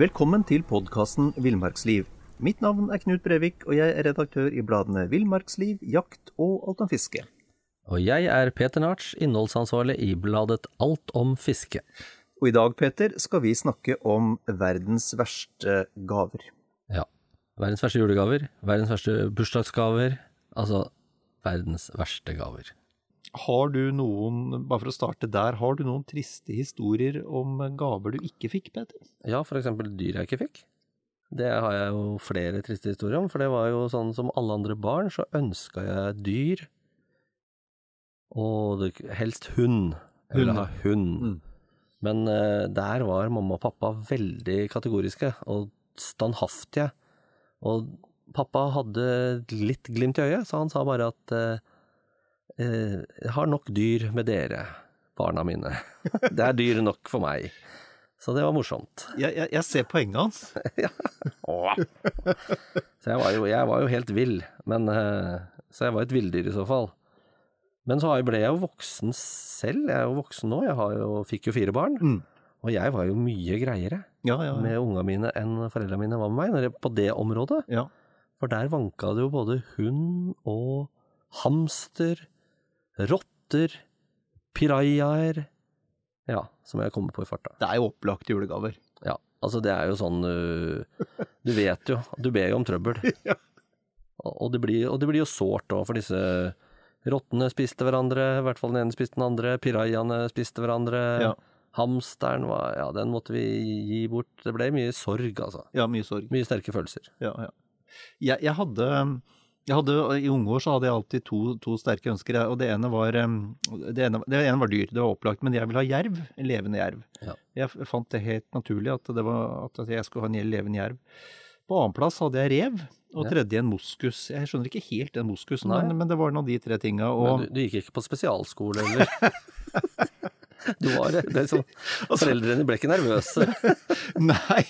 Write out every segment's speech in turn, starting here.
Velkommen til podkasten Villmarksliv. Mitt navn er Knut Brevik, og jeg er redaktør i bladene Villmarksliv, Jakt og Alt om fiske. Og jeg er Peter Narts, innholdsansvarlig i bladet Alt om fiske. Og i dag, Peter, skal vi snakke om verdens verste gaver. Ja. Verdens verste julegaver, verdens verste bursdagsgaver. Altså verdens verste gaver. Har du noen, bare for å starte der, har du noen triste historier om gaver du ikke fikk, Peter? Ja, for eksempel dyr jeg ikke fikk. Det har jeg jo flere triste historier om, for det var jo sånn som alle andre barn, så ønska jeg dyr. Og det, helst hund. Jeg ville ha hund. Mm. Men uh, der var mamma og pappa veldig kategoriske og standhaftige. Og pappa hadde litt glimt i øyet, så han sa bare at eh, jeg har nok dyr med dere, barna mine. Det er dyr nok for meg. Så det var morsomt. Jeg, jeg, jeg ser poenget hans. Så jeg var jo, jeg var jo helt vill. Men, eh, så jeg var et villdyr i så fall. Men så ble jeg jo voksen selv. Jeg er jo voksen nå. Jeg har jo, fikk jo fire barn. Mm. Og jeg var jo mye greiere Ja, ja, ja. med unga mine enn foreldrene mine var med meg når jeg, på det området. ja. For der vanka det jo både hund og hamster, rotter, pirajaer Ja, som jeg kommer på i farta. Det er jo opplagte julegaver. Ja, altså det er jo sånn øh, Du vet jo, du ber jo om trøbbel. Ja. Og det blir, og det blir jo sårt òg, for disse rottene spiste hverandre, i hvert fall den ene spiste den andre, pirajaene spiste hverandre. Ja. Hamsteren var Ja, den måtte vi gi bort. Det ble mye sorg, altså. Ja, mye sorg. Mye sterke følelser. Ja, ja. Jeg, jeg hadde hadde, I unge år så hadde jeg alltid to, to sterke ønsker. og Det ene var det ene, det ene var dyr, det var opplagt. Men jeg ville ha jerv. En levende jerv. Ja. Jeg fant det helt naturlig at, det var, at jeg skulle ha en levende jerv. På annenplass hadde jeg rev, og Ja. tredje en moskus. Jeg skjønner ikke helt den moskusen, men, men det var nå de tre tinga. Men Og du, du gikk ikke på spesialskole, eller? Du var det. er sånn, Foreldrene ble ikke nervøse. Nei,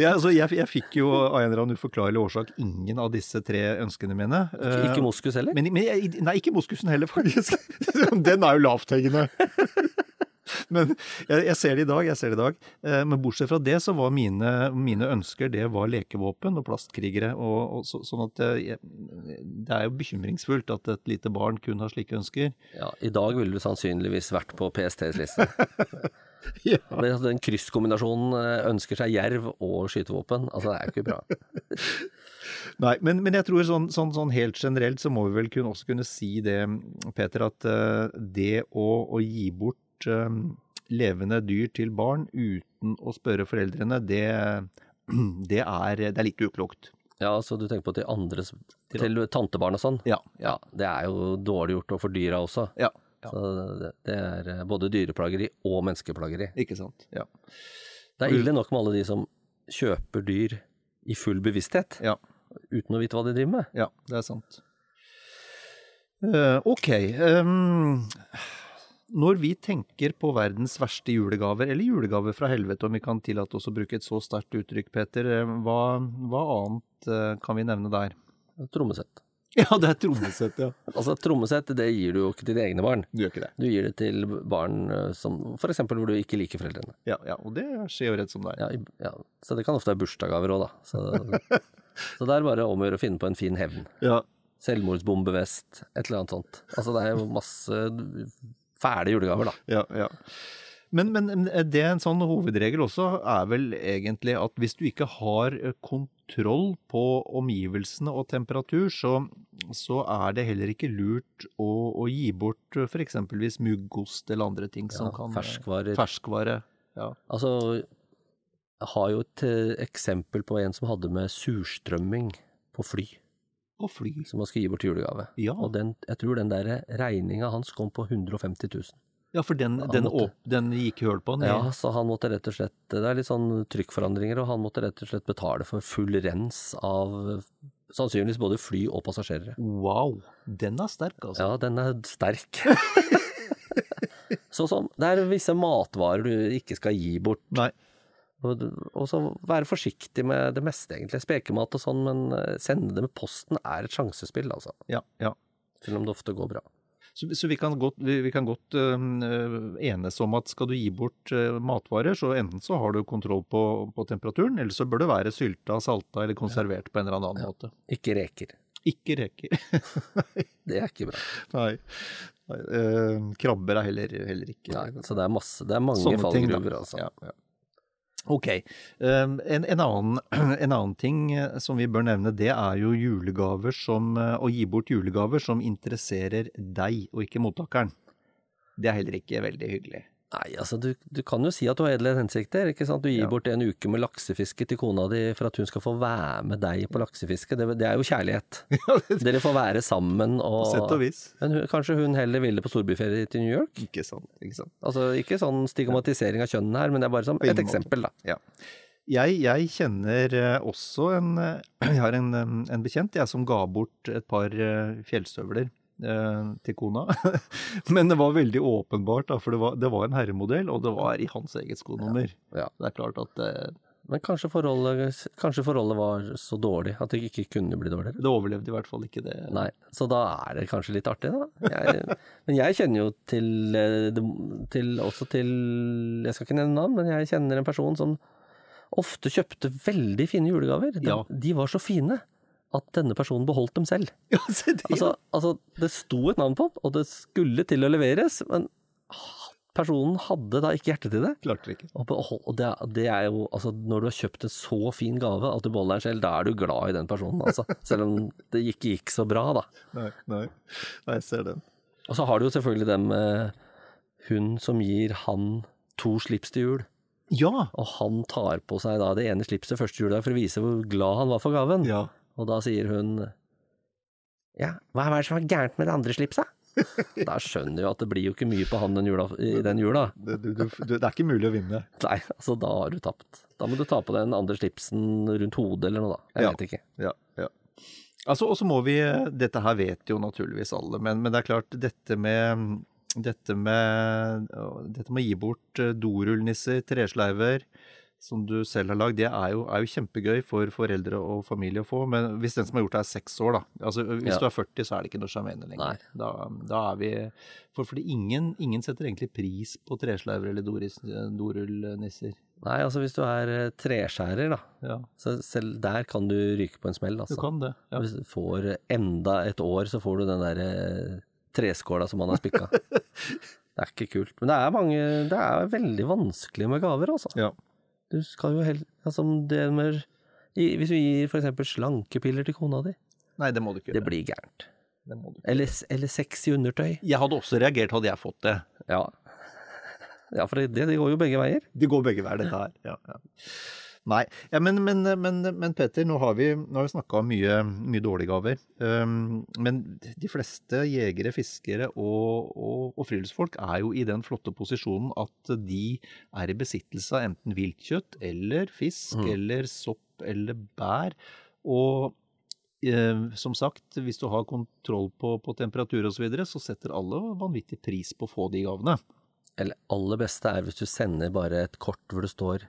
ja, altså jeg, jeg fikk jo av en eller annen uforklarlig årsak ingen av disse tre ønskene mine. Ikke, Ikke moskus heller? Men, men nei, ikke moskusen heller, faktisk. Den er jo lavthengende. Men jeg, jeg ser det i dag, jeg ser det i dag. Eh, Men bortsett fra det, så var mine, mine ønsker det var lekevåpen og plastkrigere. Og, og så, sånn at jeg, Det er jo bekymringsfullt at et lite barn kun har slike ønsker. Ja, I dag ville du sannsynligvis vært på PSTs liste. Ja. Altså, Den krysskombinasjonen eh, ønsker seg jerv og skytevåpen. Altså, det er jo ikke bra. Nei, men, men jeg tror sånn, sånn, sånn helt generelt så må vi vel kunne, også kunne si det, Peter, at eh, det å, å gi bort eh, levende dyr til barn uten å spørre foreldrene, det, det, er, det er litt uklokt. Ja, så du tenker på til andres Til tantebarn og sånn? Ja. Ja, det er jo dårlig gjort overfor dyra også. Ja. Så det, er eh, både dyreplageri og menneskeplageri. Ikke sant. Ja. Det er ille nok med alle de som kjøper dyr i full bevissthet, Ja, uten å vite hva de driver med. ja det er sant. Uh, ok. ehm, når vi tenker på verdens verste julegaver, eller julegaver fra helvete, om vi kan tillate oss å bruke et så sterkt uttrykk, Peter, eh, hva, hva annet eh, kan vi nevne der? Trommesett. Ja, det er trommesett, ja. Altså, trommesett det gir du jo ikke til dine egne barn. Du gjør ikke det. Du gir det til barn eh, som for eksempel hvor du ikke liker foreldrene. Ja, ja, og det skjer jo rett som det er. Ja, ja. Så det kan ofte være bursdagsgaver òg, da. Så, så det er bare om å gjøre å finne på en fin hevn. Ja, Selvmordsbombevest, et eller annet sånt. Altså det er jo masse fæle julegaver, da. Ja, ja. Men, men det er en sånn hovedregel også er vel egentlig at hvis du ikke har eh, kontroll på omgivelsene og temperatur, så, så er det heller ikke lurt å, å gi bort eh, f.eks. muggost eller andre ting som kan ferskvarer. Ferskvare. Ja. Altså, jeg har jo et eh, eksempel på en som hadde med surstrømming på fly, Og fly. som han skal gi bort julegave. Ja. Og den, jeg tror den der regninga hans kom på 150 000. Ja, for den, den, måtte- åp, den gikk høl på den. Ja, så han måtte rett og slett Det er litt sånn trykkforandringer, og han måtte rett og slett betale for full rens av sannsynligvis både fly og passasjerer. Wow, den er sterk, altså. Ja, den er sterk. så sånn, det er visse matvarer du ikke skal gi bort. Nei. Og, så være forsiktig med det meste, egentlig. Spekemat og sånn, men eh, sende det med posten er et sjansespill, altså. Ja, ja. Selv om det ofte går bra. Så, så vi kan godt, vi, vi kan godt øh, enes om at skal du gi bort øh, matvarer, så enten så har du kontroll på, på temperaturen, eller så bør det være sylta, salta eller konservert på en eller annen Ja. måte. Ikke reker. Ikke reker. Det er ikke bra. Nei. Nei øh, krabber er heller, heller ikke Nei, så det er masse Det er mange fallgruver, altså. Ja, ja. Ok. Um, en, en, annen, en annen ting eh, som vi bør nevne, det er jo julegaver som eh, Å gi bort julegaver som interesserer deg, og ikke mottakeren. Det er heller ikke veldig hyggelig. Nei, altså du, du kan jo si at du har edle hensikter, ikke sant. Du gir Ja. bort en uke med laksefiske til kona di for at hun skal få være med deg på laksefiske. Det, det er jo kjærlighet. Dere får være sammen På sett og vis. Men hun, kanskje hun heller ville på storbyferie til New York? Ikke sant. Ikke sant. Altså ikke sånn stigmatisering av kjønnene her, men det er bare som et eksempel, da. Ja. Jeg, jeg kjenner eh, også en eh, Jeg har en, eh, en bekjent jeg som ga bort et par fjellstøvler til kona. Men det var veldig åpenbart, da, for det var, det var en herremodell, og det var i hans eget skonummer. Ja. Det er klart at eh, Men kanskje forholdet, kanskje forholdet var så dårlig at det ikke kunne bli dårligere? det overlevde i hvert fall ikke det. Nei, så da er det kanskje litt artig, da. Jeg, men jeg kjenner jo til, eh, til Også til Jeg skal ikke nevne navn, men jeg kjenner en person som ofte kjøpte veldig fine julegaver. De, Ja. de var så fine at denne personen beholdt dem selv. Ja, se det, Altså, altså, det sto et navn på den, og det skulle til å leveres, men personen hadde da ikke hjerte til det. klarte det ikke. Og, behold, og det, det er jo, altså Når du har kjøpt en så fin gave at du beholder den selv, da er du glad i den personen, altså. Selv om det ikke gikk så bra, da. Nei, nei. nei, jeg ser den. Og så har du jo selvfølgelig den med hun som gir han to slips til jul, Ja! og han tar på seg da det ene slipset første juledag for å vise hvor glad han var for gaven. ja. Og da sier hun Ja, hva er det som er gærent med det andre slipset? Da skjønner du at det blir jo ikke mye på han den jula, i den jula. Det, du, du, du, det er ikke mulig å vinne. Nei, altså da har du tapt. Da må du ta på den andre slipsen rundt hodet eller noe, da. Jeg Ja. vet ikke. Ja, ja. Altså, og så må vi Dette her vet jo naturligvis alle, men, men det er klart, dette med dette med, dette med å gi bort eh, dorullnisser, tresleiver, som du selv har lagd, det er jo, er jo kjempegøy for foreldre og familie å få. Men hvis den som har gjort det er seks år, da. Altså, hvis Ja. du er 40, så er det ikke noe sjarmerende lenger. Da, da er vi For fordi ingen, ingen setter egentlig pris på tresleiver eller dorullnisser. Nei, altså hvis du er treskjærer, da, Ja, så selv der kan du ryke på en smell, altså. du kan det. Ja. Hvis du får enda et år, så får du den der eh, treskåla som man har spikka. det er ikke kult. Men det er mange Det er veldig vanskelig med gaver, altså. Ja. Du skal jo helt Altså det med Hvis du gir eksempel slankepiller til kona di, Nei, det må du ikke gjøre. det blir gærent. Det må du ikke. Eller, eller sexy undertøy. Jeg hadde også reagert hadde jeg fått det. Ja. Ja, for det, det går jo begge veier. Det går begge veier, dette her. Ja, ja. Nei, ja, men, men, men, men Petter, nå har vi, nå har vi snakka om mye, mye dårlige gaver. Um, men de fleste jegere, fiskere og, og, og friluftsfolk er jo i den flotte posisjonen at de er i besittelse av enten viltkjøtt eller fisk Mm. eller sopp eller bær. Og eh, som sagt, hvis du har kontroll på, på temperatur osv., så, videre, så setter alle vanvittig pris på å få de gavene. Eller aller beste er hvis du sender bare et kort hvor det står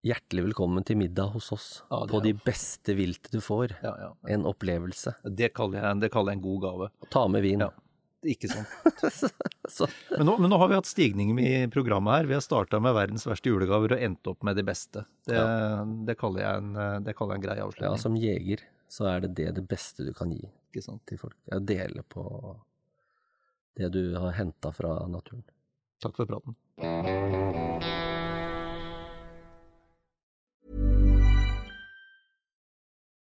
'Hjertelig velkommen til middag hos oss' Ja, på de beste vilt du får. Ja, ja. En opplevelse. Det kaller jeg, det kaller jeg en god gave. Ta med vin. Ja. Ikke sant. Så, Men nå, men nå har vi hatt stigning i programmet her. Vi har starta med verdens verste julegaver og endt opp med de beste. Det, det, kaller, jeg en, det kaller jeg en grei ja, som jeger så er det det det beste du kan gi Ikke sant? til folk. å dele på det du har henta fra naturen. Takk for praten.